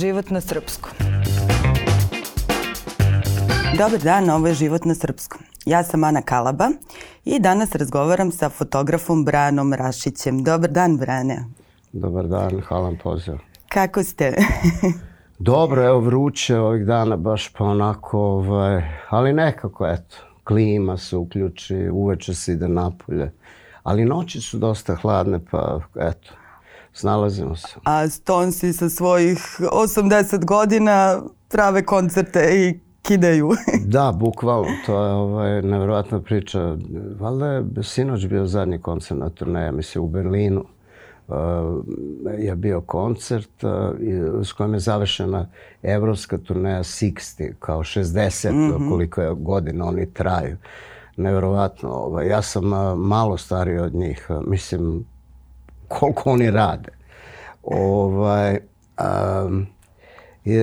Život na srpskom. Dobar dan, ovo je Život na srpskom. Ja sam Ana Kalaba i danas razgovaram sa fotografom Branom Rašićem. Dobar dan, Brane. Dobar dan, hvala poziv. Kako ste? Dobro, evo vruće ovih dana, baš pa onako, ovaj, ali nekako, eto, klima se uključi, uveče se ide napolje. Ali noći su dosta hladne, pa eto, snalazimo se. A Stonesi sa svojih 80 godina prave koncerte i kidaju. da, bukvalno, to je ovaj, nevjerojatna priča. Valjda je sinoć bio zadnji koncert na turneja, mislim, u Berlinu. Uh, je bio koncert uh, s kojim je završena evropska turneja 60, kao 60, mm -hmm. koliko je godina oni traju. Neverovatno. Ovaj, ja sam uh, malo stariji od njih. Mislim, koliko oni rade. Ovaj, um,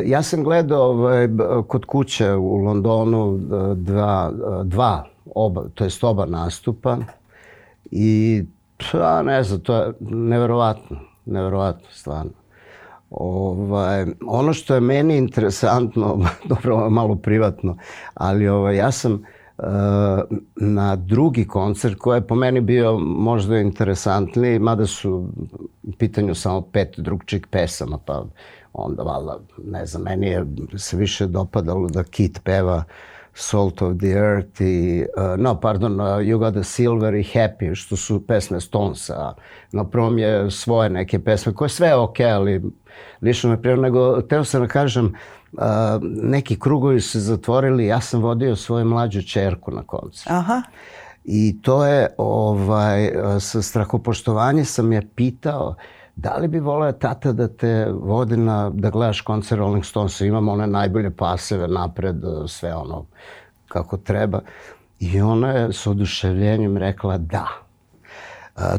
Ja sam gledao ovaj, kod kuće u Londonu dva, dva oba, to jest oba nastupa i pa ne znam, to je neverovatno, neverovatno stvarno. Ovaj, ono što je meni interesantno, dobro, malo privatno, ali ovaj, ja sam uh, na drugi koncert koji je po meni bio možda interesantniji, mada su u pitanju samo pet drugčih pesama, pa onda valjda, ne znam, meni je se više dopadalo da Kit peva Salt of the Earth i, uh, no, pardon, uh, You Got the Silver i Happy, što su pesme Stonesa. Na prvom je svoje neke pesme, koje sve je okej, okay, ali lično me prijelo, nego teo sam da kažem, uh, neki krugovi se zatvorili, ja sam vodio svoju mlađu čerku na koncert. Aha. I to je, ovaj, sa strahopoštovanje sam je pitao, da li bi volao tata da te vodi na, da gledaš koncert Rolling Stonesa, imamo one najbolje paseve napred, sve ono kako treba. I ona je s oduševljenjem rekla da.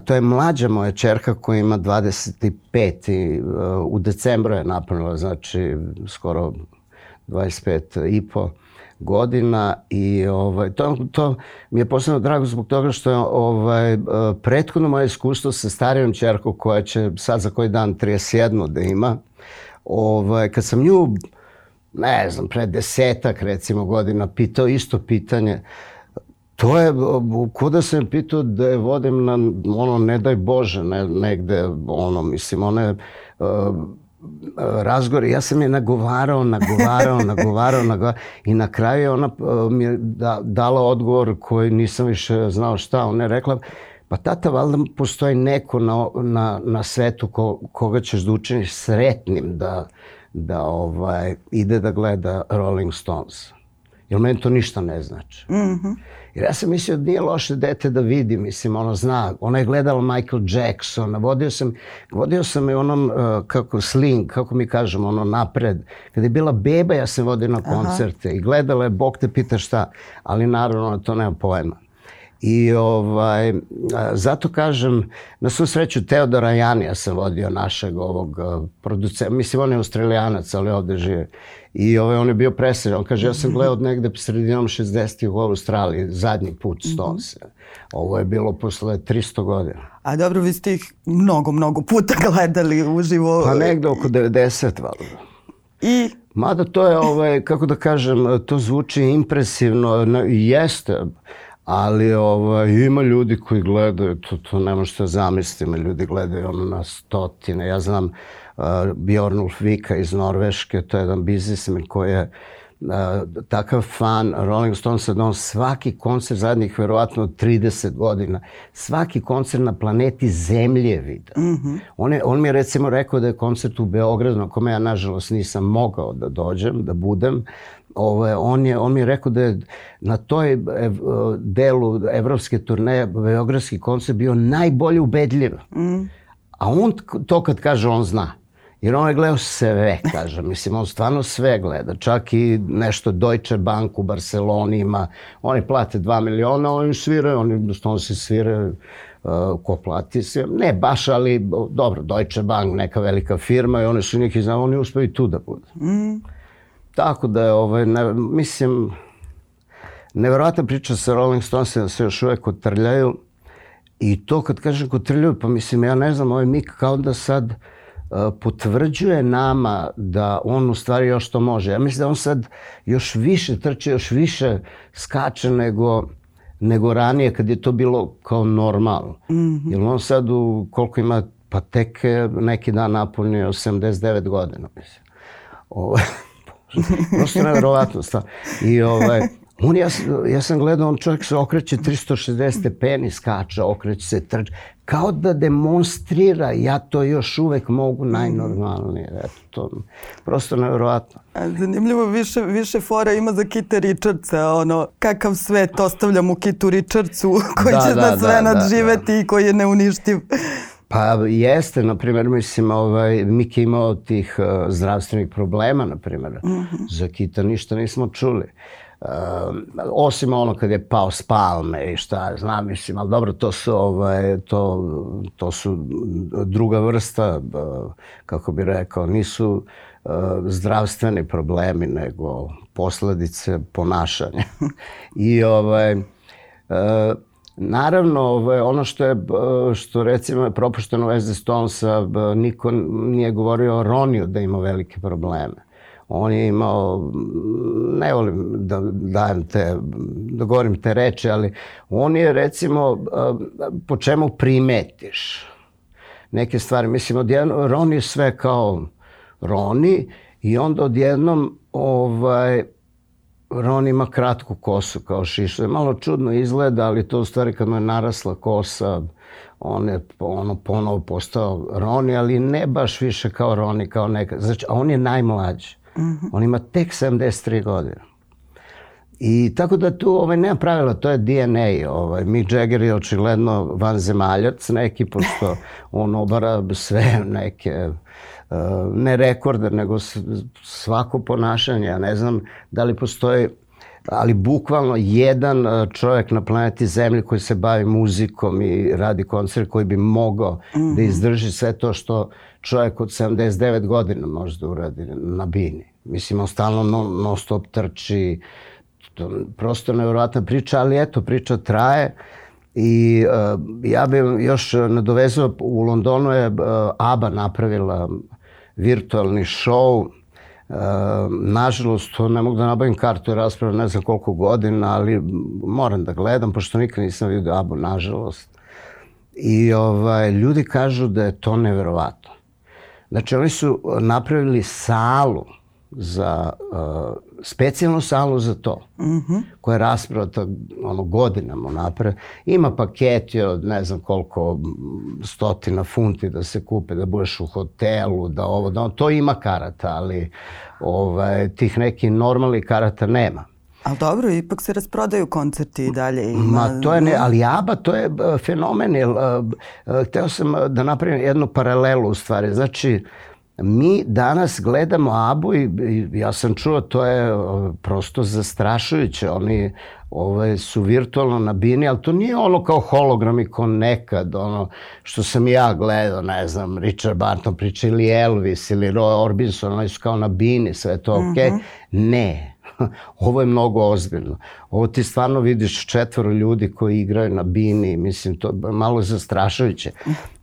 To je mlađa moja čerka koja ima 25 i uh, u decembru je napunila, znači skoro 25 i po godina i ovaj, to, to mi je posebno drago zbog toga što je ovaj, prethodno moje iskustvo sa starijom čerkom koja će sad za koji dan 31 da ima, ovaj, kad sam nju ne znam, pre desetak recimo godina pitao isto pitanje, to je, ko da sam pitao da je vodim na, ono, ne daj Bože, ne, negde, ono, mislim, ona je, uh, razgovor. Ja sam je nagovarao, nagovarao, nagovarao, nagovarao i na kraju ona uh, mi je da, dala odgovor koji nisam više znao šta. Ona je rekla, pa tata, valjda postoji neko na, na, na svetu ko, koga ćeš da učiniš sretnim da, da ovaj, ide da gleda Rolling Stones. Jer meni to ništa ne znači. Mm -hmm. Jer ja sam mislio da nije loše dete da vidi, mislim, ono zna. Ona je gledala Michael Jackson, vodio sam, vodio sam je onom, uh, kako sling, kako mi kažemo, ono napred. Kada je bila beba, ja sam vodio na koncerte Aha. i gledala je, Bog te pita šta, ali naravno to nema pojma. I ovaj, zato kažem, na svu sreću Teodora Janija sam vodio našeg ovog producenta, mislim on je australijanac, ali ovde žive. I ovaj, on je bio presređen. On kaže, ja sam gledao negde sredinom 60-ih u Australiji, zadnji put Stonesa. Ovo je bilo posle 300 godina. A dobro, vi ste ih mnogo, mnogo puta gledali uživo. Pa negde oko 90, valjda. I? Mada to je, ovaj, kako da kažem, to zvuči impresivno, jeste, ali ovaj, ima ljudi koji gledaju, to, to ne možete zamisliti, ljudi gledaju ono na stotine. Ja znam, uh, Bjornulf Vika iz Norveške, to je jedan biznismen koji je uh, takav fan Rolling Stonesa da on svaki koncert zadnjih verovatno 30 godina, svaki koncert na planeti Zemlje vide. Mm -hmm. on, je, on mi je recimo rekao da je koncert u Beogradu na kome ja nažalost nisam mogao da dođem, da budem, Ovo, on, je, on mi je rekao da je na toj ev, delu evropske turneje Beogradski koncert bio najbolje ubedljiv. Mm. A on to kad kaže, on zna. Jer on je gledao sve, kaže. Mislim, on stvarno sve gleda. Čak i nešto Deutsche Bank u Barceloni ima. Oni plate 2 miliona, oni sviraju, oni stvarno se sviraju uh, ko plati se. Ne baš, ali dobro, Deutsche Bank, neka velika firma i oni su neki znao, oni uspeju tu da budu. Mm. Tako da je, ovaj, ne, mislim, neverovatna priča sa Rolling Stonesima da se još uvek kotrljaju. I to kad kažem kotrljaju, pa mislim, ja ne znam, ovaj Mik kao da sad potvrđuje nama da on u stvari još to može. Ja mislim da on sad još više trče, još više skače nego nego ranije kad je to bilo kao normalno. Mm -hmm. Jer on sad u koliko ima, pa tek neki dan napunio 79 godina, mislim. Ovo, prosto nevjerovatno stav. I ovaj, On, ja, ja sam gledao, on čovjek se okreće 360 stepeni, skača, okreće se, trče, kao da demonstrira, ja to još uvek mogu najnormalnije. Eto, to prosto nevjerovatno. Zanimljivo, više, više fora ima za Kita Richardsa, ono, kakav svet ostavljam u Kitu Richardsu, koji da, će da, da sve da, nadživeti da, da. i koji je neuništiv. Pa jeste, na primjer, mislim, ovaj, Miki imao tih uh, zdravstvenih problema, na primjer. Mm -hmm. Za Kita ništa nismo čuli. Uh, osim ono kad je pao s palme i šta znam mislim, ali dobro to su ovaj, to, to su druga vrsta uh, kako bi rekao, nisu uh, zdravstveni problemi nego posledice ponašanja. I ovaj uh, Naravno, ono što je, što recimo je propušteno u West Stonesa, niko nije govorio o Roniju da ima velike probleme on je imao, ne volim da dajem te, da govorim te reči, ali on je recimo, po čemu primetiš neke stvari. Mislim, odjednom, Ron je sve kao Roni i onda odjednom ovaj, Ron ima kratku kosu kao šiša. Malo čudno izgleda, ali to u stvari kad mu je narasla kosa, on je ono ponovo postao Roni, ali ne baš više kao Roni, kao neka. Znači, a on je najmlađi. -hmm. On ima tek 73 godine. I tako da tu ovaj, nema pravila, to je DNA. Ovaj. Mick Jagger je očigledno vanzemaljac neki, pošto on obara sve neke, ne rekorde, nego svako ponašanje. Ja ne znam da li postoji ali bukvalno jedan uh, čovjek na planeti Zemlji koji se bavi muzikom i radi koncert koji bi mogao mm -hmm. da mhm. izdrži sve to što čovjek od 79 godina može da uradi na bini. Mislim, on stalno non, non stop trči, to, prosto nevjerojatna priča, ali eto, priča traje. I uh, ja bih još nadovezao, u Londonu je uh, ABBA napravila virtualni show. Uh, nažalost, to ne mogu da nabavim kartu, raspravo ne znam koliko godina, ali moram da gledam, pošto nikad nisam vidio ABBA, nažalost. I ovaj, ljudi kažu da je to neverovatno. Znači, oni su napravili salu za uh, specijalnu salu za to, mm -hmm. koja je raspravata ono, godinama napred. Ima paketi od ne znam koliko stotina funti da se kupe, da budeš u hotelu, da ovo, da ono, to ima karata, ali ovaj, tih nekih normalnih karata nema. Ali dobro, ipak se rasprodaju koncerti i dalje. Ima... Ma to je ne, ali ABBA to je fenomen. Jer, uh, uh, hteo sam da napravim jednu paralelu u stvari. Znači, mi danas gledamo Abu i, i ja sam čuo to je prosto zastrašujuće. Oni ovaj, su virtualno na bini, ali to nije ono kao hologrami ko nekad, ono što sam ja gledao, ne znam, Richard Barton priča ili Elvis ili Roy Orbison, oni su kao na bini, sve to okej. Okay. Mm -hmm. Ne, ovo je mnogo ozbiljno. Ovo ti stvarno vidiš četvoro ljudi koji igraju na bini, mislim, to je malo zastrašujuće.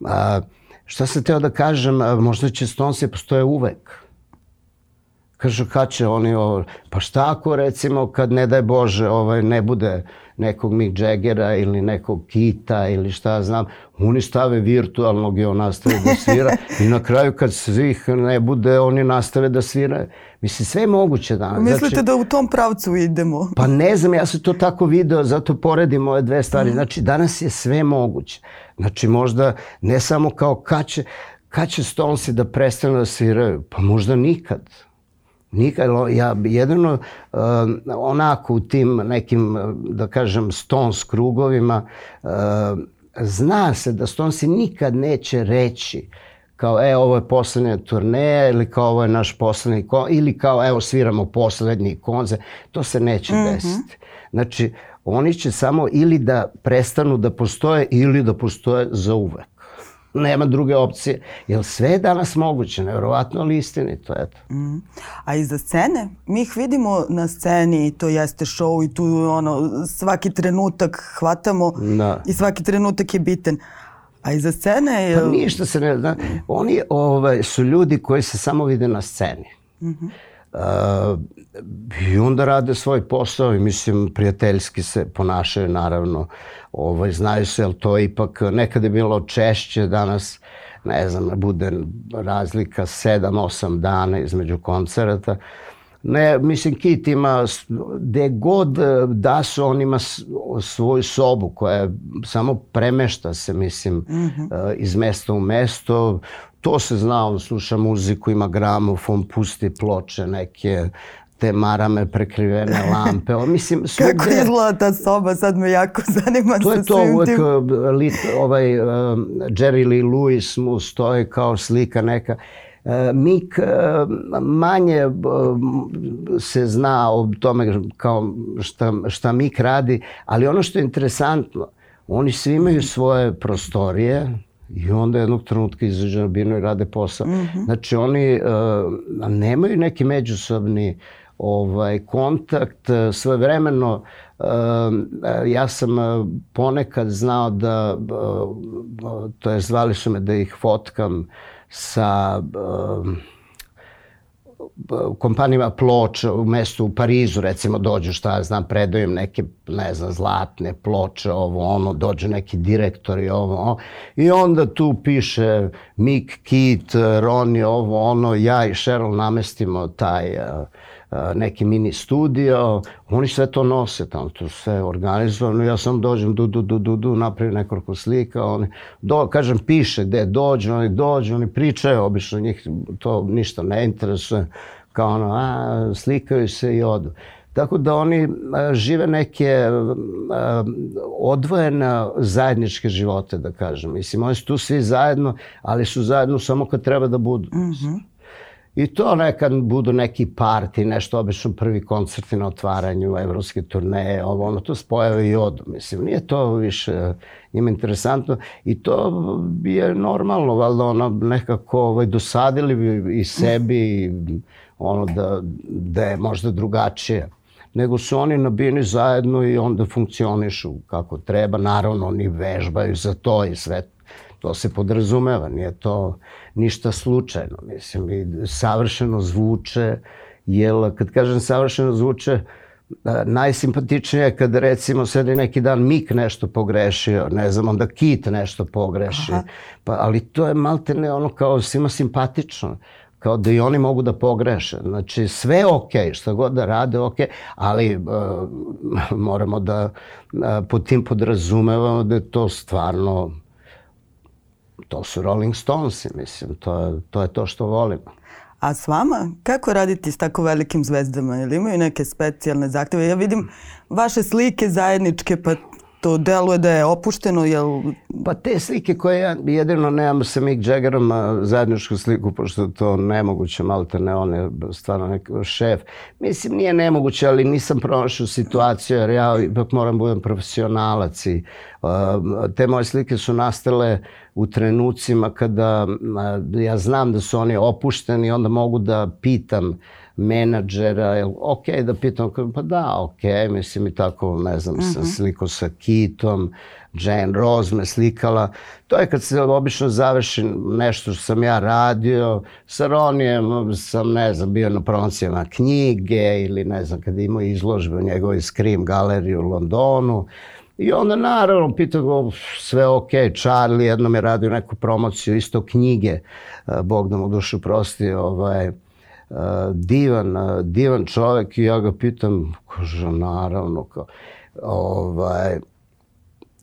A, Šta sam teo da kažem, možda će Stonesi postoje uvek. Kažu kad će oni ovo, pa šta ako recimo kad ne daj Bože ovaj, ne bude nekog Mick Jaggera ili nekog Kita ili šta znam, oni stave virtualnog i on nastave da svira i na kraju kad svih ne bude, oni nastave da svira. Mislim, sve je moguće danas. Mislite znači, da u tom pravcu idemo? Pa ne znam, ja sam to tako video, zato poredim ove dve stvari. Znači, danas je sve moguće. Znači, možda ne samo kao kad će, kad će Stonesi da prestanu da sviraju, pa možda nikad. Nikad, ja jedino uh, onako u tim nekim, da kažem, Stones krugovima, uh, zna se da Stonesi nikad neće reći kao e ovo je poslednja turneja ili kao ovo je naš poslednji kon ili kao evo sviramo poslednji koncert, to se neće mm -hmm. desiti. Znači, oni će samo ili da prestanu da postoje ili da postoje za uvek nema druge opcije. Jer sve je danas moguće, nevjerovatno ali istinito, eto. Mm. A iza scene? Mi ih vidimo na sceni, to jeste show i tu ono, svaki trenutak hvatamo da. i svaki trenutak je bitan. A iza scene je... Pa ništa se ne zna. Oni ovaj, su ljudi koji se samo vide na sceni. Mm -hmm. uh, I onda rade svoj posao i mislim prijateljski se ponašaju naravno. Ovaj, znaju se, ali to ipak nekada je bilo češće, danas ne znam, bude razlika 7-8 dana između koncerata. Ne, mislim, Kit ima, gde god da su, on ima svoju sobu koja samo premešta se, mislim, mm -hmm. iz mesta u mesto. To se zna, on sluša muziku, ima gramofon, pusti ploče neke, te marame prekrivene lampe. O, mislim, svugde... Kako izgleda ta soba? Sad me jako zanima to je to uvek, tim... Uh, lit, ovaj, uh, Jerry Lee Lewis mu stoji kao slika neka. Uh, Mik uh, manje uh, se zna o tome kao šta, šta Mik radi, ali ono što je interesantno, oni svi imaju svoje prostorije, I onda jednog trenutka izađe na binu i rade posao. Mm -hmm. Znači oni uh, nemaju neki međusobni ovaj kontakt svojevremeno ja sam ponekad znao da to je zvali su me da ih fotkam sa kompanijama ploča u mestu u Parizu, recimo dođu šta ja znam, predaju neke, ne znam, zlatne ploče, ovo, ono, dođu neki direktori, ovo, ono, i onda tu piše Mick Keat, Ronnie, ovo, ono, ja i Cheryl namestimo taj uh, neki mini studio, oni sve to nose tamo, to sve organizovano, ja sam dođem, du, du, du, du, du, napravim nekoliko slika, oni, do, kažem, piše gde dođu, oni dođu, oni pričaju, obično njih to ništa ne interesuje, kao ono, a, slikaju se i odu. Tako da oni a, žive neke a, odvojene zajedničke živote, da kažem. Mislim, oni su tu svi zajedno, ali su zajedno samo kad treba da budu. Mm -hmm. I to nekad budu neki parti, nešto obično prvi koncerti na otvaranju evropske turneje, ovo ono, to spojave i odu. Mislim, nije to više njima interesantno i to je normalno, valjda ono nekako ovaj, dosadili bi i sebi i ono da, da je možda drugačije nego su oni nabijeni zajedno i onda funkcionišu kako treba. Naravno, oni vežbaju za to i sve to se podrazumeva, nije to ništa slučajno, mislim, i savršeno zvuče, jel, kad kažem savršeno zvuče, najsimpatičnije je kad recimo sedi neki dan Mik nešto pogrešio, ne znam, onda Kit nešto pogreši, Aha. pa, ali to je malte ne ono kao svima simpatično kao da i oni mogu da pogreše. Znači, sve je okej, okay, šta god da rade okej, okay, ali uh, moramo da uh, pod tim podrazumevamo da je to stvarno to su Rolling Stonesi, mislim, to je, to je to što volimo. A s vama, kako raditi s tako velikim zvezdama? Ili imaju neke specijalne zahteve? Ja vidim vaše slike zajedničke, pa to deluje da je opušteno, jel... Pa te slike koje ja jedino nemam sa Mick Jaggerom zajedničku sliku, pošto to nemoguće, malte ne, on je stvarno neki šef. Mislim, nije nemoguće, ali nisam pronašao situaciju, jer ja ipak moram budem profesionalac i uh, te moje slike su nastale u trenucima kada uh, ja znam da su oni opušteni, onda mogu da pitam menadžera, jel ok da pitam, pa da, ok, mislim i tako, ne znam, uh -huh. sam mhm. sliko sa Kitom, Jane Rose me slikala. To je kad se obično završi nešto što sam ja radio. Sa Ronijem sam, ne znam, bio na promocijama knjige ili ne znam, kada imao izložbe u njegovoj Scream galeriji u Londonu. I onda naravno pitao go sve ok, Charlie jednom je radio neku promociju isto knjige, Bog da mu dušu prosti, ovaj, divan, divan čovek i ja ga pitam, kaže, naravno, kao, ovaj,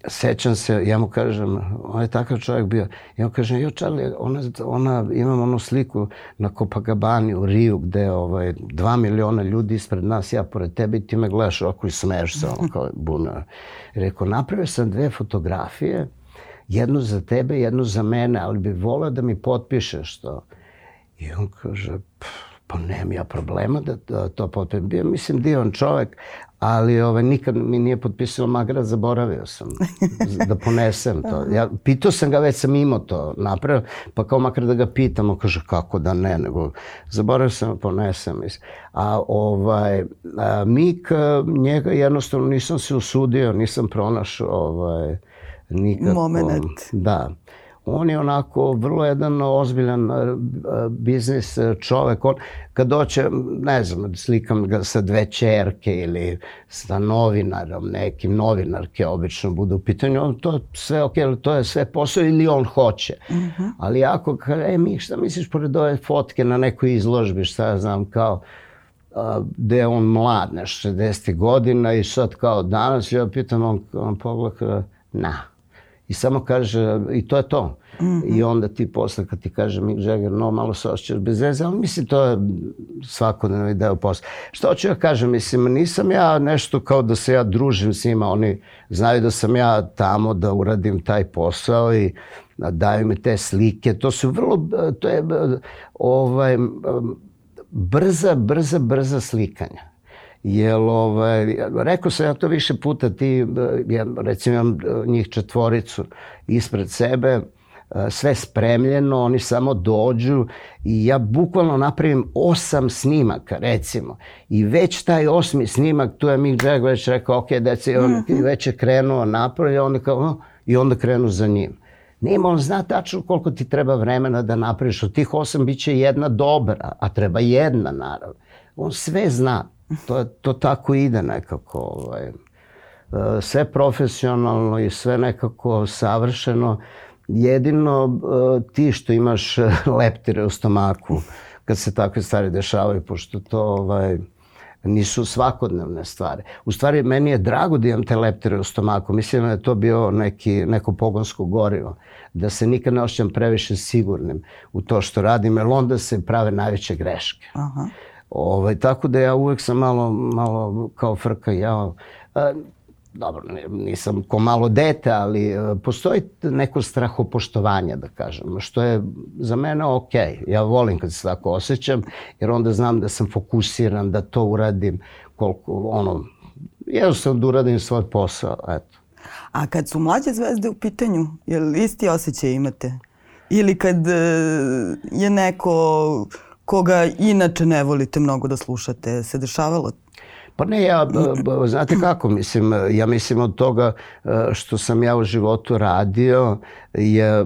sećam se, ja mu kažem, on je takav čovjek bio, ja mu kažem, jo Charlie, ona, ona, imam onu sliku na Copacabani u Riju, gde ovaj, dva miliona ljudi ispred nas, ja pored tebe i ti me gledaš ovako i smeješ se, ono kao buna. Rekao, napravio sam dve fotografije, jednu za tebe, jednu za mene, ali bi volio da mi potpišeš to. I on kaže, pff, pa nemam ja problema da, to potpišem. Bio, mislim, divan čovek, ali ovaj, nikad mi nije potpisao magra, zaboravio sam da ponesem to. Ja, pitao sam ga, već sam imao to napravio, pa kao makar da ga pitamo, kaže kako da ne, nego zaboravio sam da ponesem. A ovaj, a, Mik, njega jednostavno nisam se usudio, nisam pronašao ovaj, nikako, moment. Da on je onako vrlo jedan ozbiljan e, e, biznis e, čovek. On, kad doće, ne znam, slikam ga sa dve čerke ili sa novinarom, nekim novinarke obično budu u pitanju, on to sve ok, to je sve posao ili on hoće. Uh mhm. -huh. Ali ako, e mi, šta misliš pored ove fotke na nekoj izložbi, šta ja znam, kao, gde je on mlad, nešto 60 godina i sad kao danas, ja pitam, on, on pogleda, na, I samo kaže, i to je to. Mm -hmm. I onda ti posle kad ti kaže Mick Jagger, no, malo se osjećaš bez veze, ali mislim to je svakodnevni deo posla. Što hoću ja kažem, mislim, nisam ja nešto kao da se ja družim s njima, oni znaju da sam ja tamo da uradim taj posao i daju mi te slike. To su vrlo, to je ovaj, brza, brza, brza slikanja. Jel, ovaj, rekao sam ja to više puta, ti, ja, recimo imam njih četvoricu ispred sebe, sve spremljeno, oni samo dođu i ja bukvalno napravim osam snimaka, recimo. I već taj osmi snimak, tu je Mick Jagger već rekao, ok, deci, on mm -hmm. već je krenuo napravlja, on kao, oh, i onda krenu za njim. Nema, on zna tačno koliko ti treba vremena da napraviš. Od tih osam bit će jedna dobra, a treba jedna, naravno. On sve zna. To, to tako ide nekako. Ovaj. E, sve profesionalno i sve nekako savršeno. Jedino e, ti što imaš leptire u stomaku kad se takve stvari dešavaju, pošto to ovaj, nisu svakodnevne stvari. U stvari, meni je drago da imam te leptire u stomaku. Mislim da je to bio neki, neko pogonsko gorivo. Da se nikad ne osjećam previše sigurnim u to što radim, jer onda se prave najveće greške. Aha. Ovaj, tako da ja uvek sam malo, malo kao frka, ja, a, dobro, nisam ko malo dete, ali a, postoji neko strahopoštovanje, da kažem, što je za mene ok. Ja volim kad se tako osjećam, jer onda znam da sam fokusiran, da to uradim koliko, ono, jednostavno da uradim svoj posao, eto. A kad su mlađe zvezde u pitanju, je li isti osjećaj imate? Ili kad e, je neko koga inače ne volite mnogo da slušate, se dešavalo? Pa ne, ja, znate kako, mislim, ja mislim od toga e, što sam ja u životu radio je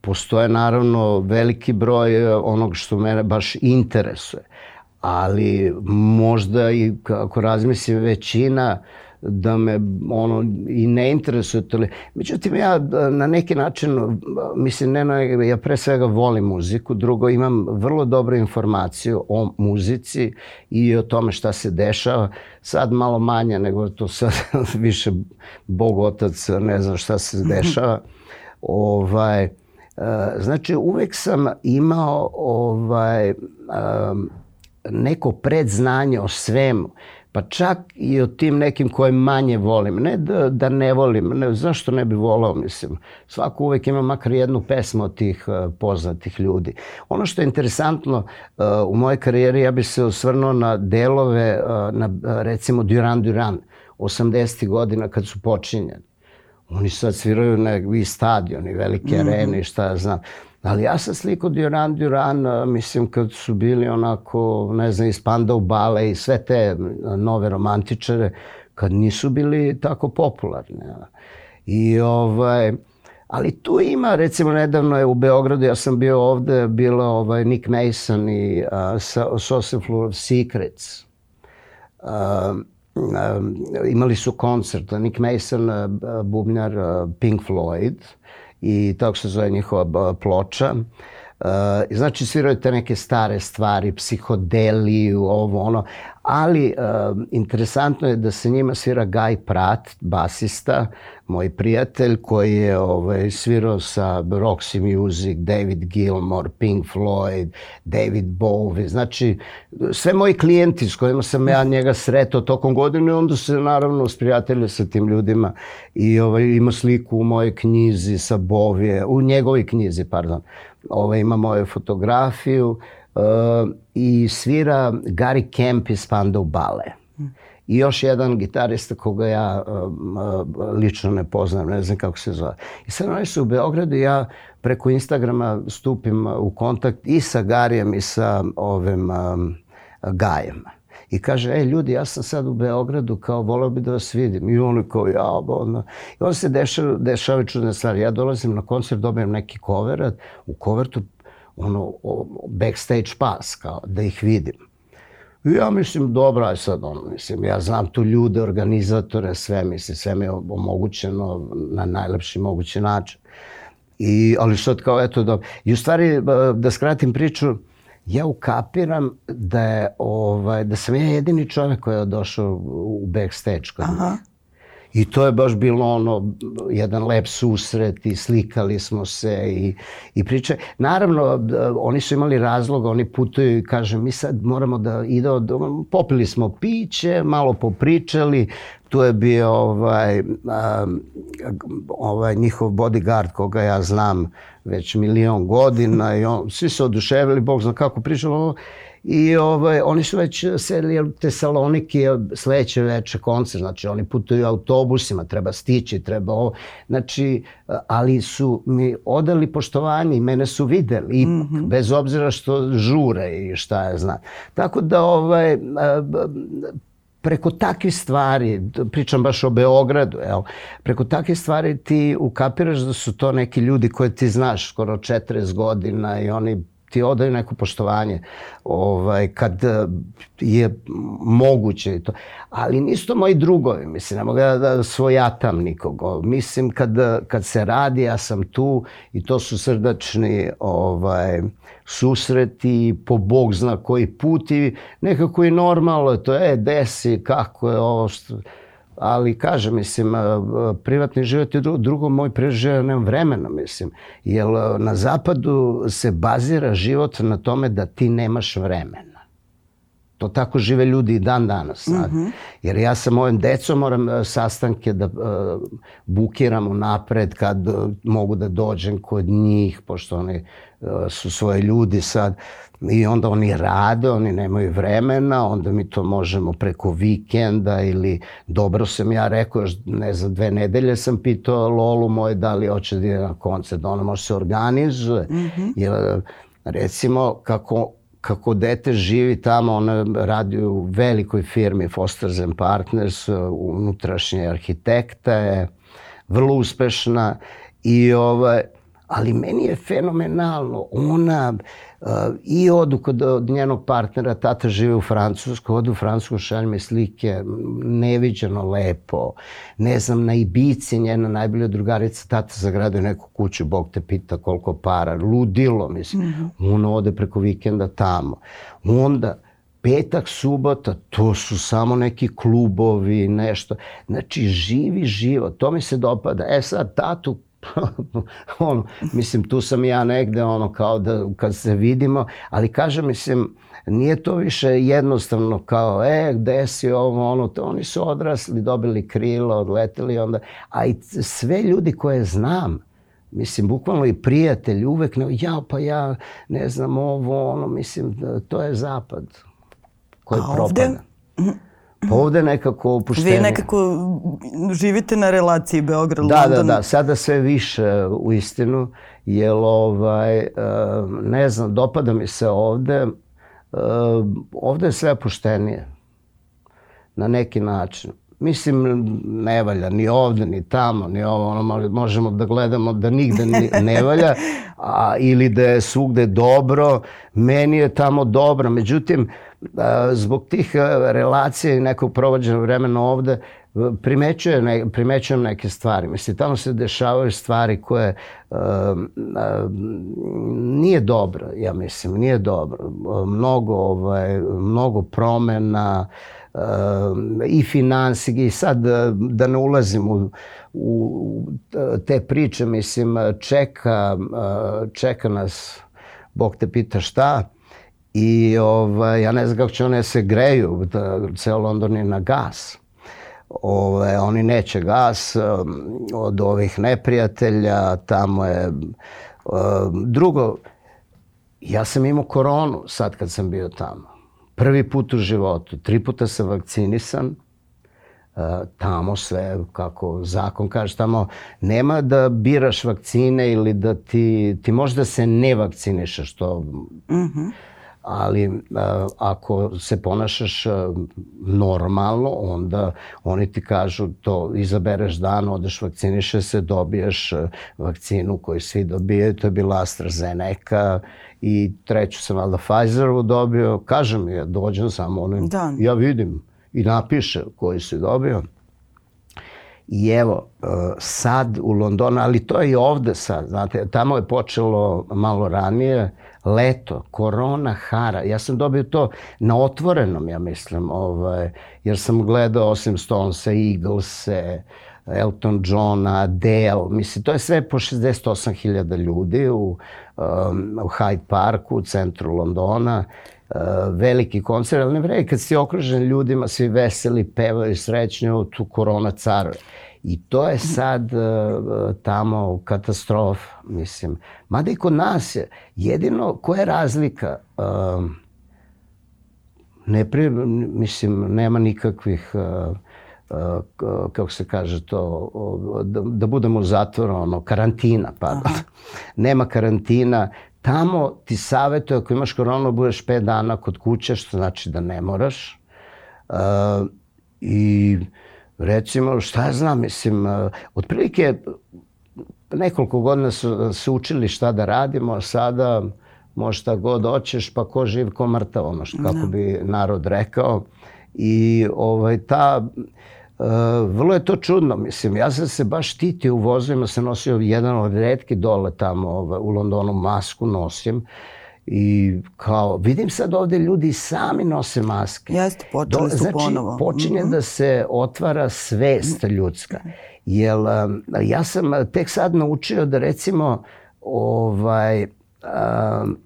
postoje naravno veliki broj e, onog što mene baš interesuje. Ali možda i kako razmislim većina uh, da me ono i ne interesuje to. Međutim, ja na neki način, mislim, ne, ja pre svega volim muziku, drugo imam vrlo dobru informaciju o muzici i o tome šta se dešava. Sad malo manje nego to sad više Bog otac ne znam šta se dešava. ovaj, e, znači, uvek sam imao ovaj, neko predznanje o svemu pa čak i o tim nekim koje manje volim. Ne da, da ne volim, ne, zašto ne bi volao, mislim. Svako uvek ima makar jednu pesmu od tih uh, poznatih ljudi. Ono što je interesantno uh, u mojoj karijeri, ja bih se osvrnuo na delove, uh, na recimo Duran Duran, 80. godina kad su počinjeni. Oni sad sviraju na stadioni, velike mm -hmm. arene i šta ja znam. Ali ja sam sliko Duran Duran, mislim, kad su bili onako, ne znam, iz Pandau Bale i sve te nove romantičare, kad nisu bili tako popularni. I ovaj, ali tu ima, recimo, nedavno je u Beogradu, ja sam bio ovde, bilo ovaj, Nick Mason i uh, Saucer of Secrets. Uh, uh, imali su koncert, Nick Mason, uh, bubnjar uh, Pink Floyd, i tako se zove njihova ploča. Uh, znači sviraju te neke stare stvari, psihodeliju, ovo ono, ali uh, interesantno je da se njima svira Guy Pratt, basista, moj prijatelj koji je ovaj, svirao sa Roxy Music, David Gilmore, Pink Floyd, David Bowie, znači sve moji klijenti s kojima sam ja njega sretao tokom godine, onda se naravno sprijateljio sa tim ljudima i ovaj, ima sliku u mojoj knjizi sa Bovije, u njegovoj knjizi, pardon, ovaj, ima moju fotografiju, uh, i svira Gary Kemp iz Spandau Bale. I još jedan gitarista koga ja uh, lično ne poznam, ne znam kako se zove. I sad oni su u Beogradu ja preko Instagrama stupim u kontakt i sa Garijem i sa ovim um, Gajem. I kaže, ej ljudi, ja sam sad u Beogradu, kao volao bi da vas vidim. I oni kao, ja, ono. I onda se dešava, dešava čudne stvari. Ja dolazim na koncert, dobijem neki koverat, u kovertu ono, backstage pass, kao, da ih vidim. I ja mislim, dobro, aj sad, ono, mislim, ja znam tu ljude, organizatore, sve, mislim, sve mi je omogućeno na najlepši mogući način. I, ali sad kao, eto, da, i u stvari, da skratim priču, ja ukapiram da je, ovaj, da sam ja jedini čovjek koji je došao u backstage kod Aha. I to je baš bilo ono, jedan lep susret i slikali smo se i, i priče. Naravno, oni su imali razlog, oni putuju i kaže, mi sad moramo da ide od, popili smo piće, malo popričali, tu je bio ovaj, ovaj njihov bodyguard koga ja znam već milion godina i on, svi se oduševili, Bog zna kako pričalo I ovaj, oni su već sedeli u Tesaloniki sledeće veče koncert, znači oni putuju autobusima, treba stići, treba ovo. Znači, ali su mi odali poštovanje i mene su videli ipak, mm -hmm. bez obzira što žure i šta je zna. Tako da ovaj, preko takvih stvari, pričam baš o Beogradu, evo, preko takvih stvari ti ukapiraš da su to neki ljudi koje ti znaš skoro 40 godina i oni ti odaju neko poštovanje ovaj, kad eh, je moguće i to. Ali nisu to moji drugovi, mislim, ne mogu da, svojatam nikogo. Mislim, kad, kad se radi, ja sam tu i to su srdačni ovaj, susreti po Bog zna koji put i nekako i normalno to je, desi, kako je ovo što ali kažem, mislim, privatni život je drugo, drugo moj preživaj, nemam vremena, mislim. Jer na zapadu se bazira život na tome da ti nemaš vremena. To tako žive ljudi i dan danas. Mm -hmm. Jer ja sa mojim decom moram sastanke da uh, bukiram napred kad uh, mogu da dođem kod njih, pošto oni uh, su svoje ljudi sad. I onda oni rade, oni nemaju vremena, onda mi to možemo preko vikenda ili dobro sam ja rekao, još ne znam, dve nedelje sam pitao Lolu moje da li hoće da ide na koncert, ona može se organizuje. Mm -hmm. Jer, recimo, kako kako dete živi tamo, ona radi u velikoj firmi Fosters and Partners, unutrašnje arhitekta je, vrlo uspešna i ovaj, ali meni je fenomenalno. Ona uh, i odu kod od njenog partnera, tata žive u Francuskoj, odu u Francusku, šalje me slike, neviđeno lepo. Ne znam, na Ibici njena najbolja drugarica, tata zagradio neku kuću, Bog te pita koliko para, ludilo, mislim. Mm -hmm. Ona ode preko vikenda tamo. Onda, petak, subota, to su samo neki klubovi, nešto. Znači, živi život, to mi se dopada. E sad, tatu ono, mislim, tu sam ja negde, ono, kao da, kad se vidimo, ali kažem, mislim, nije to više jednostavno kao, e, gde si ovo, ono, to, oni su odrasli, dobili krilo, odleteli onda, a i sve ljudi koje znam, mislim, bukvalno i prijatelji, uvek, ne, ja, pa ja, ne znam, ovo, ono, mislim, to je zapad koji propada. Ovde? Pa ovde nekako opuštenje. Vi nekako živite na relaciji Beograd-London. Da, da, da. Sada sve više u istinu. Jer ovaj, eh, ne znam, dopada mi se ovde. Eh, ovde je sve opuštenije. Na neki način. Mislim, ne valja ni ovde, ni tamo, ni ovo, ono, možemo da gledamo da nigde ne valja, a, ili da je svugde dobro. Meni je tamo dobro. Međutim, zbog tih relacija i nekog provođenog vremena ovde, primećujem, ne, primećujem neke stvari. Mislim, tamo se dešavaju stvari koje uh, uh, nije dobro, ja mislim, nije dobro. Mnogo, ovaj, mnogo promena, uh, i finansijski, i sad da ne ulazim u, u te priče, mislim, čeka, čeka nas, Bog te pita šta, I ovaj, ja ne znam kako će one se greju, da, ceo London je na gas. Ove, oni neće gas um, od ovih neprijatelja, tamo je... Um, drugo, ja sam imao koronu sad kad sam bio tamo. Prvi put u životu. Tri puta sam vakcinisan. Uh, tamo sve, kako zakon kaže, tamo nema da biraš vakcine ili da ti, ti možda se ne vakcinišeš, što... Mm -hmm ali a, ako se ponašaš a, normalno, onda oni ti kažu to izabereš dan, odeš vakciniše se, dobiješ a, vakcinu koju svi dobijaju, to je bila AstraZeneca i treću sam valjda Pfizerovu dobio, kažem ja dođem samo onim, da. ja vidim i napiše koji si dobio. I evo, sad u Londonu, ali to je i ovde sad, znate, tamo je počelo malo ranije, leto, korona hara. Ja sam dobio to na otvorenom, ja mislim, ovaj, jer sam gledao osim Stonesa, Eaglese, Elton Johna, Adele, mislim, to je sve po 68.000 ljudi u, um, u Hyde Parku, u centru Londona, uh, veliki koncert, ali ne vredi, kad si okružen ljudima, svi veseli, pevaju srećnju, tu korona caruje. I to je sad uh, tamo katastrofa, mislim. Mada i kod nas je, jedino koja je razlika, uh, ne pri, mislim, nema nikakvih, uh, kako se kaže to, da, da budemo u zatvoru, ono, karantina, pardon. Aha. Nema karantina, tamo ti savjetuje ako imaš koronu budeš 5 dana kod kuće, što znači da ne moraš. Uh, I recimo, šta znam, mislim, uh, otprilike nekoliko godina su se učili šta da radimo, a sada može šta god hoćeš, pa ko živ, ko mrtav, ono što, kako da. bi narod rekao. I ovaj, ta, uh, vrlo je to čudno, mislim, ja sam se baš štitio u vozovima, sam nosio jedan od redki dole tamo ovaj, u Londonu, masku nosim. I kao, vidim sad ovde ljudi sami nose maske. Jeste, počeli su znači, ponovo. počinje mm -hmm. da se otvara svest ljudska. Jel, um, ja sam tek sad naučio da recimo, ovaj, um,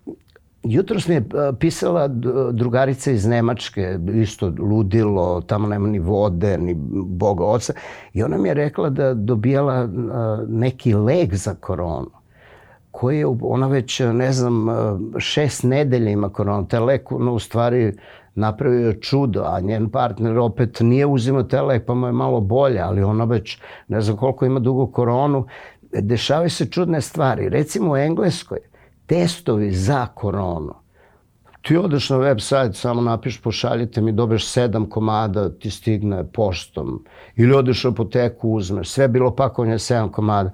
Jutros mi je uh, pisala drugarica iz Nemačke, isto ludilo, tamo nema ni vode, ni Boga oca. I ona mi je rekla da dobijala uh, neki lek za koronu koji je, ona već, ne znam, šest nedelja ima koronu. Taj lek, no, u stvari, napravio čudo, a njen partner opet nije uzimao taj lek, pa mu je malo bolje, ali ona već, ne znam koliko ima dugo koronu. Dešavaju se čudne stvari. Recimo u Engleskoj, testovi za koronu, ti odeš na web sajt, samo napiš pošaljite mi, dobiješ sedam komada, ti stigne poštom. Ili odeš u apoteku, uzmeš, sve bilo pakovanje sedam komada.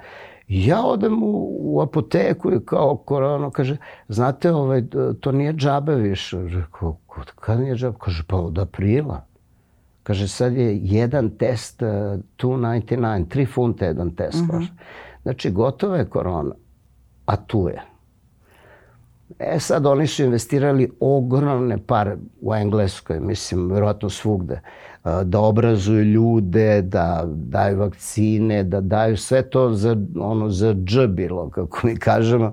Ja odem u, u apoteku i kao korona kaže, znate, ovaj, to nije džabe više. Rekao, kad nije džabe? Kaže, pa od aprila. Kaže, sad je jedan test, uh, 299, 3 funte jedan test. Uh mhm. -huh. Znači, gotova je korona, a tu je. E sad oni su investirali ogromne pare u Engleskoj, mislim, verovatno svugde. Uh, da obrazuju ljude, da daju vakcine, da daju sve to za, ono, za dž bilo, kako mi kažemo.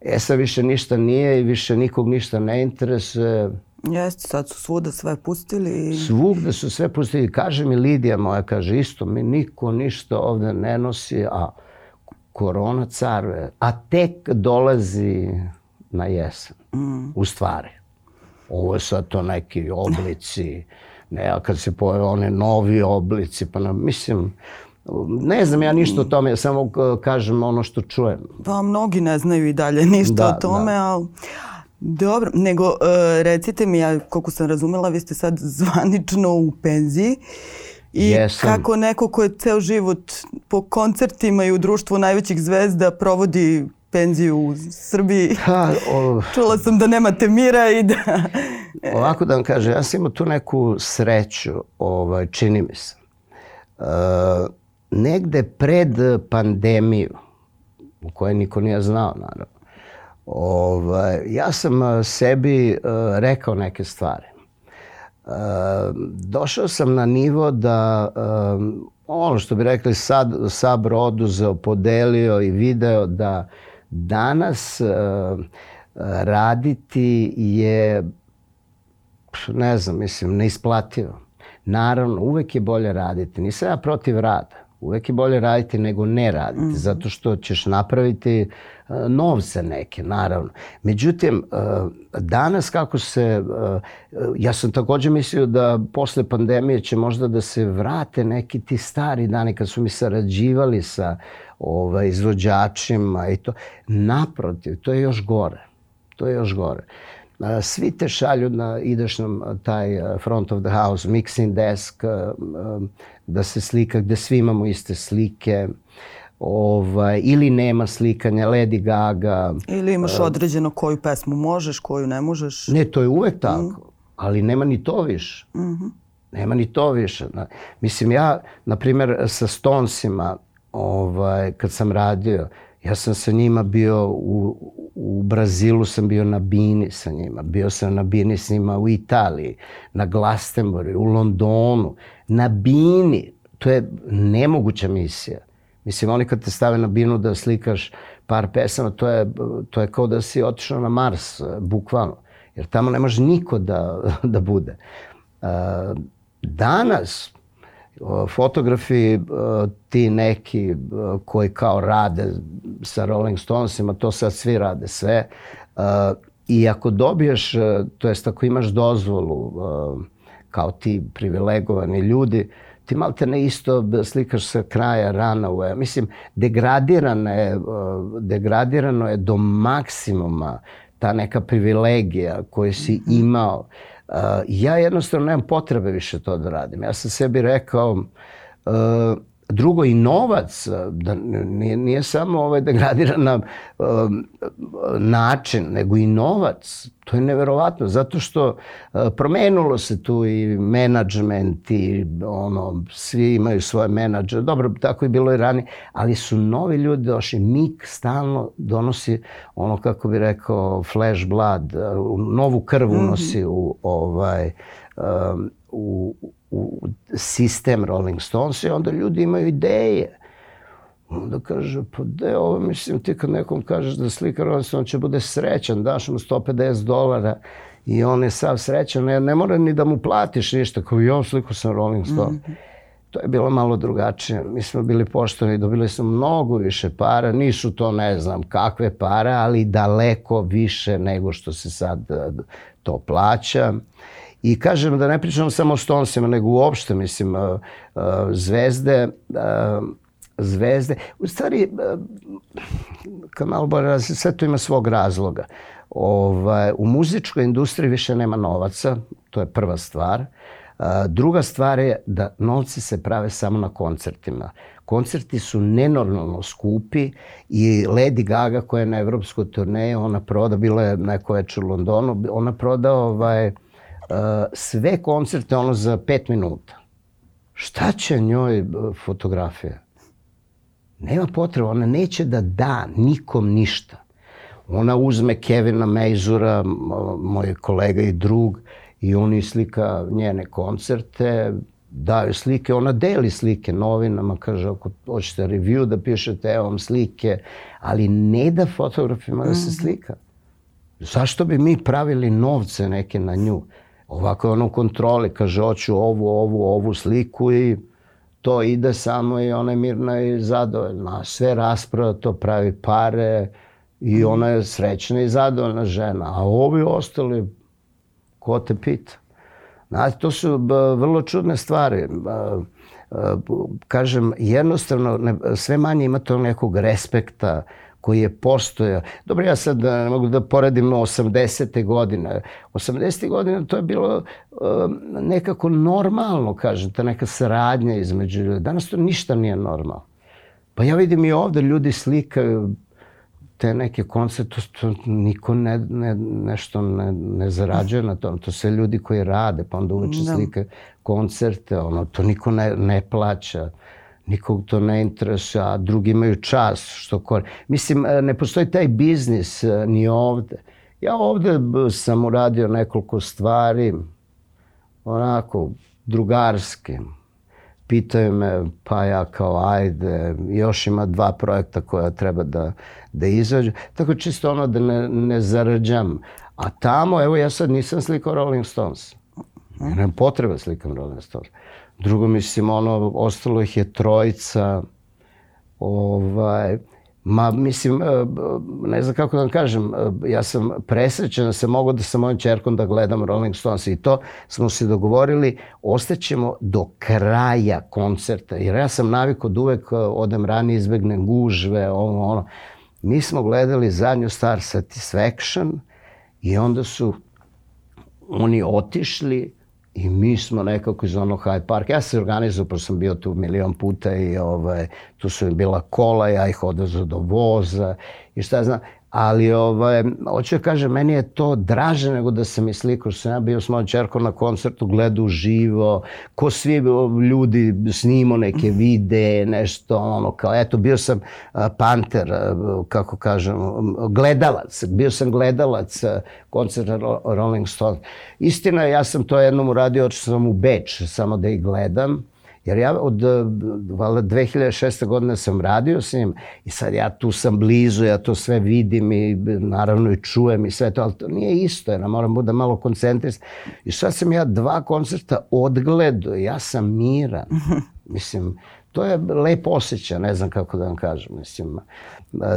E sad više ništa nije i više nikog ništa ne interesuje. Jeste, sad su svuda sve pustili. Svugde su sve pustili. Kaže mi Lidija moja, kaže isto, mi niko ništa ovde ne nosi, a korona caruje. A tek dolazi na jesen, mm. u stvari. Ovo je sad to neki oblici Ne, a kad se pojave one novi oblici, pa na, mislim, ne znam ja ništa o tome, ja samo kažem ono što čujem. Pa mnogi ne znaju i dalje ništa da, o tome, da. ali... Dobro, nego uh, recite mi, ja koliko sam razumela, vi ste sad zvanično u penziji. I Jesam. kako neko ko je ceo život po koncertima i u društvu najvećih zvezda provodi penziju u Srbiji. Ha, o... Čula sam da nemate mira i da... Ovako da vam kažem, ja sam imao tu neku sreću, ovaj, čini mi se. Uh, negde pred pandemiju, u kojoj niko nije znao, naravno, ovaj, ja sam sebi uh, rekao neke stvari. Uh, došao sam na nivo da uh, ono što bi rekli sad Sabr oduzeo, podelio i video da danas uh, raditi je ne znam, mislim, neisplativo. Naravno, uvek je bolje raditi. Nisam ja protiv rada. Uvek je bolje raditi nego ne raditi, mm. zato što ćeš napraviti uh, novce neke, naravno. Međutim, uh, danas kako se, uh, ja sam takođe mislio da posle pandemije će možda da se vrate neki ti stari dani kad su mi sarađivali sa ovaj, izvođačima i to. Naprotiv, to je još gore. To je još gore. svi te šalju na, ideš na taj front of the house, mixing desk, da se slika, gde svi imamo iste slike, ovaj, ili nema slikanja, Lady Gaga. Ili imaš uh, određeno koju pesmu možeš, koju ne možeš. Ne, to je uvek tako, mm. ali nema ni to više. Mm -hmm. Nema ni to više. Mislim, ja, na primjer, sa Stonesima, ovaj, kad sam radio, ja sam sa njima bio u, u Brazilu, sam bio na Bini sa njima, bio sam na Bini s njima u Italiji, na Glastonbury, u Londonu, na Bini. To je nemoguća misija. Mislim, oni kad te stave na binu da slikaš par pesama, to je, to je kao da si otišao na Mars, bukvalno. Jer tamo ne može niko da, da bude. Danas, fotografi ti neki koji kao rade sa Rolling Stonesima, to sad svi rade sve. I ako dobiješ, to jest ako imaš dozvolu kao ti privilegovani ljudi, ti malte ne isto slikaš sa kraja rana. Mislim, degradirano je, degradirano je do maksimuma ta neka privilegija koju si mhm. imao. Ja jednostavno nemam potrebe više to da radim. Ja sam sebi rekao, Drugo, i novac, da nije, nije samo ovaj degradiran um, način, nego i novac. To je neverovatno, zato što uh, promenulo se tu i menadžment i ono, svi imaju svoje menadžere. Dobro, tako je bilo i ranije, ali su novi ljudi došli. Mik stalno donosi ono, kako bi rekao, flash blood, novu krv mhm. unosi mm -hmm. u ovaj, um, u, u sistem Rolling Stones i onda ljudi imaju ideje. Onda kaže, pa de, ovo mislim ti kad nekom kažeš da slika Rolling Stones će bude srećan, daš mu 150 dolara i on je sav srećan, ne, ne mora ni da mu platiš ništa, kao ja sliku sam Rolling Stone. Mm -hmm. To je bilo malo drugačije. Mi smo bili poštovani, dobili smo mnogo više para, nisu to ne znam kakve pare, ali daleko više nego što se sad to plaća. I kažem da ne pričam samo o Stonesima, nego uopšte, mislim, zvezde, zvezde, u stvari, kad malo bolje sve to ima svog razloga. Ovaj, u muzičkoj industriji više nema novaca, to je prva stvar. Druga stvar je da novci se prave samo na koncertima. Koncerti su nenormalno skupi i Lady Gaga koja je na evropskoj turneji, ona proda, bila je neko večer u Londonu, ona proda ovaj, sve koncerte ono za pet minuta. Šta će njoj fotografija? Nema potreba, ona neće da da nikom ništa. Ona uzme Kevina Mejzura, moj kolega i drug, i oni slika njene koncerte, daju slike, ona deli slike novinama, kaže ako hoćete review da pišete, evo vam slike, ali ne da fotografima da se mhm. slika. Zašto bi mi pravili novce neke na nju? Ovako je ono u kontroli, kaže, hoću ovu, ovu, ovu sliku i to ide samo i ona je mirna i zadovoljna. Sve rasprava to pravi pare i ona je srećna i zadovoljna žena. A ovi ostali, ko te pita? Znate, to su vrlo čudne stvari. Kažem, jednostavno, sve manje ima to nekog respekta, koji je postojao. Dobro, ja sad ne mogu da poredim 80. godine. 80. godine to je bilo um, nekako normalno, kažem, ta neka saradnja između ljudi. Danas to ništa nije normalno. Pa ja vidim i ovde ljudi slikaju te neke koncerte, to, to niko ne, ne, nešto ne, ne zarađuje na tom. To sve ljudi koji rade, pa onda uveče da. slikaju koncerte, ono, to niko ne, ne plaća nikog to ne interesuje, a drugi imaju čas što kore. Mislim, e, ne postoji taj biznis e, ni ovde. Ja ovde sam uradio nekoliko stvari, onako, drugarski. Pitaju me, pa ja kao, ajde, još ima dva projekta koja treba da, da izađu. Tako čisto ono da ne, ne zarađam. A tamo, evo, ja sad nisam slikao Rolling Stones. Nemam potreba da slikam Rolling Stones. Drugo, mislim, ono, ostalo ih je trojica, ovaj, Ma, mislim, e, ne znam kako da vam kažem, e, ja sam presrećen da sam mogao da sa mojom čerkom da gledam Rolling Stones i to smo se dogovorili, ostaćemo do kraja koncerta, jer ja sam navikao da uvek e, odem ranije, izbegnem gužve, ono, ono. Mi smo gledali zadnju Star Satisfaction i onda su oni otišli i mi smo nekako iz onog Hyde Park. Ja se organizuo, pošto sam bio tu milion puta i ovaj, tu su bila kola, ja ih odvezao do voza i šta znam. Ali, ovaj, hoću da kažem, meni je to draže nego da sam i slikao, što sam ja bio s mojom čerkom na koncertu, gledao živo, ko svi ljudi snimo neke vide, nešto, ono, kao, eto, bio sam uh, panter, uh, kako kažem, gledalac, bio sam gledalac uh, koncerta Rolling Stones. Istina je, ja sam to jednom uradio, očeo sam u Beč, samo da ih gledam, Jer ja od valjda 2006. godine sam radio s njim i sad ja tu sam blizu, ja to sve vidim i naravno i čujem i sve to, ali to nije isto, ja moram bude malo koncentrisan. I sad sam ja dva koncerta odgledao, ja sam miran. Mislim, to je lep osjećaj, ne znam kako da vam kažem, mislim,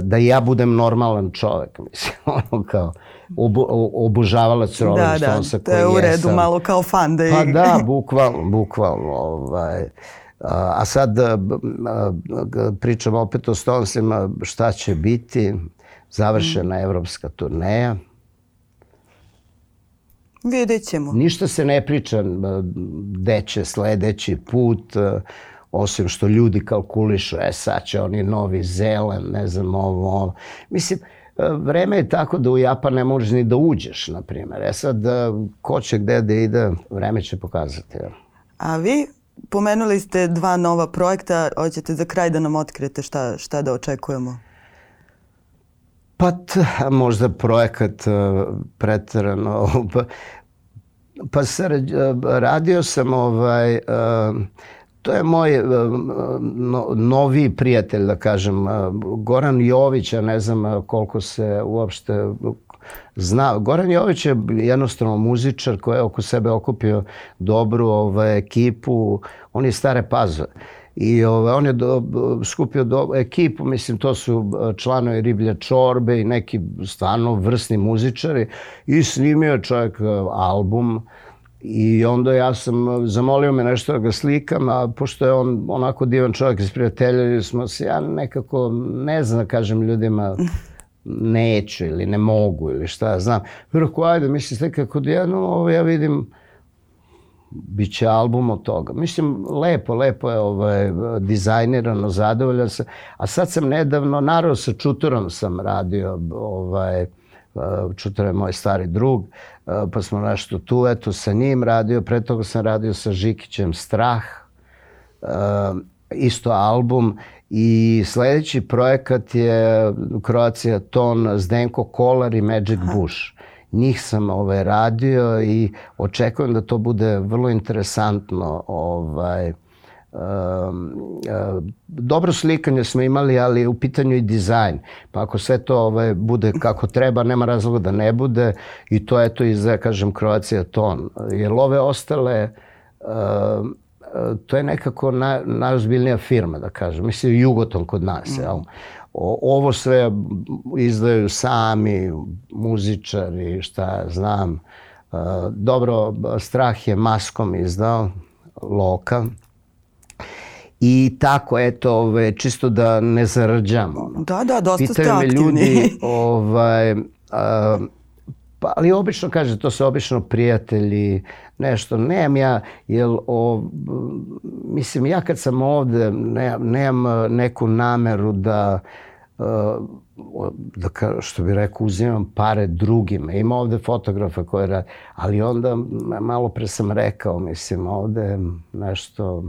da ja budem normalan čovek, mislim, ono kao obo, obožavalac Rolling da, Stonesa da, to je u redu jesam. malo kao fan da Pa da, bukvalno, bukvalno, ovaj, a sad pričamo opet o Stonesima, šta će biti, završena mm. evropska turneja. Vidjet ćemo. Ništa se ne priča gde će sledeći put, osim što ljudi kalkulišu, e sad će oni Novi Zeland, ne znam ovo, ovo. Mislim, vreme je tako da u Japan ne možeš ni da uđeš, na primjer. E sad, ko će gde da ide, vreme će pokazati. A vi pomenuli ste dva nova projekta, hoćete za kraj da nam otkrijete šta, šta da očekujemo? Pa t, možda projekat uh, pretrano. Pa, pa se, radio sam ovaj, uh, To je moj uh, no, novi prijatelj, da kažem, uh, Goran Jović, ja ne znam uh, koliko se uopšte zna. Goran Jović je jednostavno muzičar koji je oko sebe okupio dobru ovaj, ekipu, on je stare pazove. I ovaj, on je do, skupio do, ekipu, mislim to su članovi Riblja Čorbe i neki stvarno vrsni muzičari i snimio čovjek album uh, I onda ja sam, zamolio me nešto da ga slikam, a pošto je on onako divan čovjek iz prijatelja, smo se, ja nekako, ne znam kažem ljudima, neću ili ne mogu ili šta ja znam. Rekao, ajde, mislim, slika kod jedno, ovo ja vidim, bit će album od toga. Mislim, lepo, lepo je ovaj, dizajnirano, zadovoljan sam. A sad sam nedavno, naravno sa Čuturom sam radio, ovaj, Čutor je moj stari drug, pa smo nešto tu, eto, sa njim radio, pre toga sam radio sa Žikićem Strah, isto album i sledeći projekat je Kroacija Ton, Zdenko Kolar i Magic Aha. Bush. Njih sam ovaj, radio i očekujem da to bude vrlo interesantno ovaj, dobro slikanje smo imali, ali u pitanju i dizajn. Pa ako sve to ovaj, bude kako treba, nema razloga da ne bude i to je to i za, kažem, Kroacija ton. Jer ove ostale, uh, to je nekako na, najozbiljnija firma, da kažem. Mislim, Jugoton kod nas, mm. jel? O, ovo sve izdaju sami, muzičari, šta znam. Uh, dobro, Strah je maskom izdao, Loka. I tako, eto, ove, čisto da ne zarđamo. Da, da, dosta Pitaju ste aktivni. ljudi, ovaj, a, pa, ali obično, kaže, to su obično prijatelji, nešto. Nemam ja, jel, o, mislim, ja kad sam ovde, ne, nemam neku nameru da, da što bi rekao, uzimam pare drugima. Ima ovde fotografa koje rade, ali onda malo pre sam rekao, mislim, ovde nešto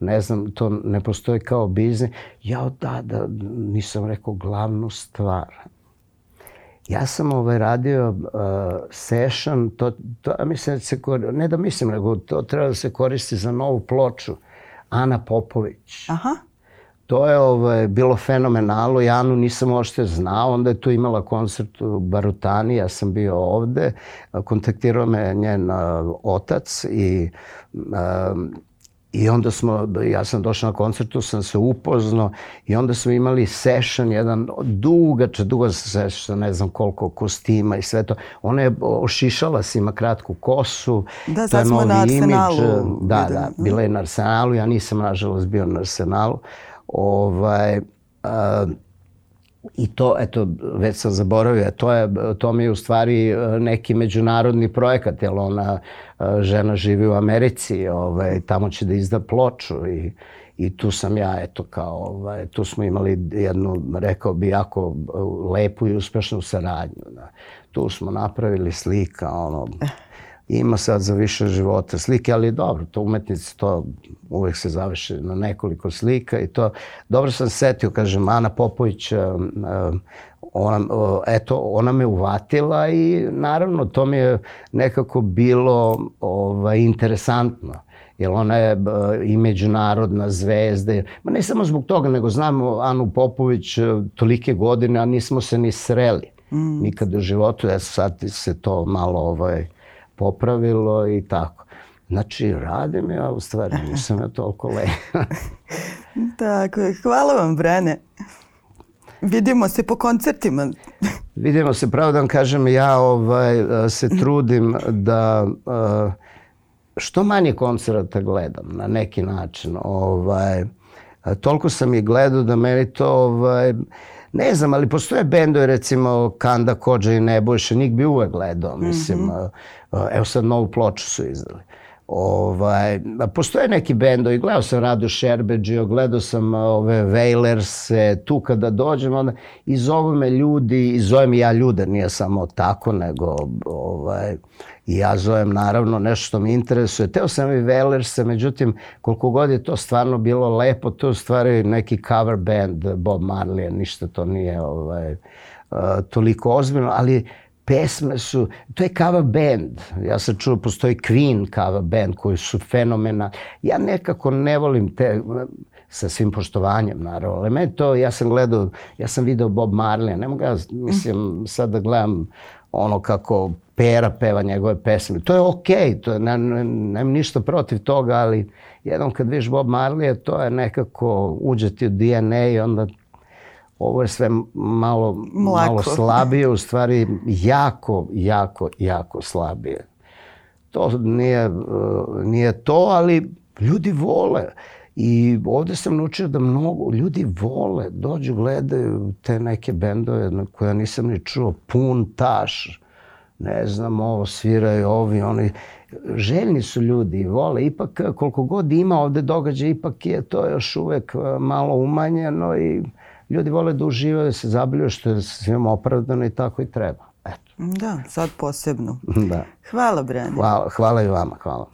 ne znam, to ne postoji kao biznis. Ja da, da, nisam rekao glavnu stvar. Ja sam ovaj radio uh, session, to, to mislim da se koristi, ne da mislim, nego to treba da se koristi za novu ploču. Ana Popović. Aha. To je ovaj, bilo fenomenalno, ja Anu nisam ošte znao, onda je tu imala koncert u Barutani, ja sam bio ovde, kontaktirao me njen uh, otac i uh, I onda smo, ja sam došao na koncertu, sam se upoznao i onda smo imali session, jedan dugač, duga session, ne znam koliko kostima i sve to. Ona je ošišala se, ima kratku kosu. Da, sad smo na Arsenalu. Imidž. Da, da, bila je na Arsenalu, ja nisam nažalost bio na Arsenalu. Ovaj, a, I to, eto, već sam zaboravio, to, je, to mi je u stvari e, neki međunarodni projekat, jer ona e, žena živi u Americi, ovaj, tamo će da izda ploču i, i tu sam ja, eto, kao, ovaj, tu smo imali jednu, rekao bi, jako lepu i uspešnu saradnju. Da. Tu smo napravili slika, ono, ima sad za više života slike, ali dobro, to umetnici, to uvek se završi na nekoliko slika i to, dobro sam setio, kažem, Ana Popović, ona, eto, ona me uvatila i naravno to mi je nekako bilo ovaj, interesantno jer ona je i međunarodna zvezda. Ma ne samo zbog toga, nego znamo Anu Popović uh, tolike godine, a nismo se ni sreli. Mm. Nikad u životu, ja sad se to malo ovaj, popravilo i tako. Znači, radim ja, u stvari nisam ja toliko le. tako je. Hvala vam, Brane. Vidimo se po koncertima. Vidimo se, pravo da vam kažem, ja ovaj, se trudim da što manje koncerta gledam na neki način. Ovaj, toliko sam ih gledao da meni to ovaj, Ne znam, ali postoje bendovi, recimo Kanda, Kođa i Nebojša, njih bi uvek gledao, mislim. Mm -hmm. Evo sad novu ploču su izdali. Ovaj, postoje neki bendovi, gledao sam Radu Šerbeđio, gledao sam ove Wailers, tu kada dođem, onda i zovu me ljudi, i zovem ja ljude, nije samo tako, nego ovaj, I ja zovem naravno nešto što mi interesuje. Teo sam i Wellerse, međutim, koliko god je to stvarno bilo lepo, to je stvari neki cover band Bob Marley, ništa to nije ovaj, uh, toliko ozbiljno, ali pesme su, to je cover band. Ja sam čuo, postoji Queen cover band koji su fenomena. Ja nekako ne volim te, sa svim poštovanjem naravno, ali meni to, ja sam gledao, ja sam video Bob Marley, ne mogu ja, mislim, sad da gledam ono kako Pera peva njegove pesme. To je okej, okay, to je, ne, ne, ništa protiv toga, ali jednom kad viš Bob Marley, to je nekako uđe ti u DNA i onda ovo je sve malo, malo slabije, u stvari jako, jako, jako slabije. To nije, nije to, ali ljudi vole. I ovde sam naučio da mnogo ljudi vole, dođu, gledaju te neke bendove na koje nisam ni čuo, pun taš, ne znam, ovo sviraju ovi, oni, željni su ljudi i vole, ipak koliko god ima ovde događaja, ipak je to još uvek e, malo umanjeno i ljudi vole da uživaju, da se zabiljuju što je svima opravdano i tako i treba. Eto. Da, sad posebno. Da. Hvala, Brani. Hvala, hvala i vama, hvala.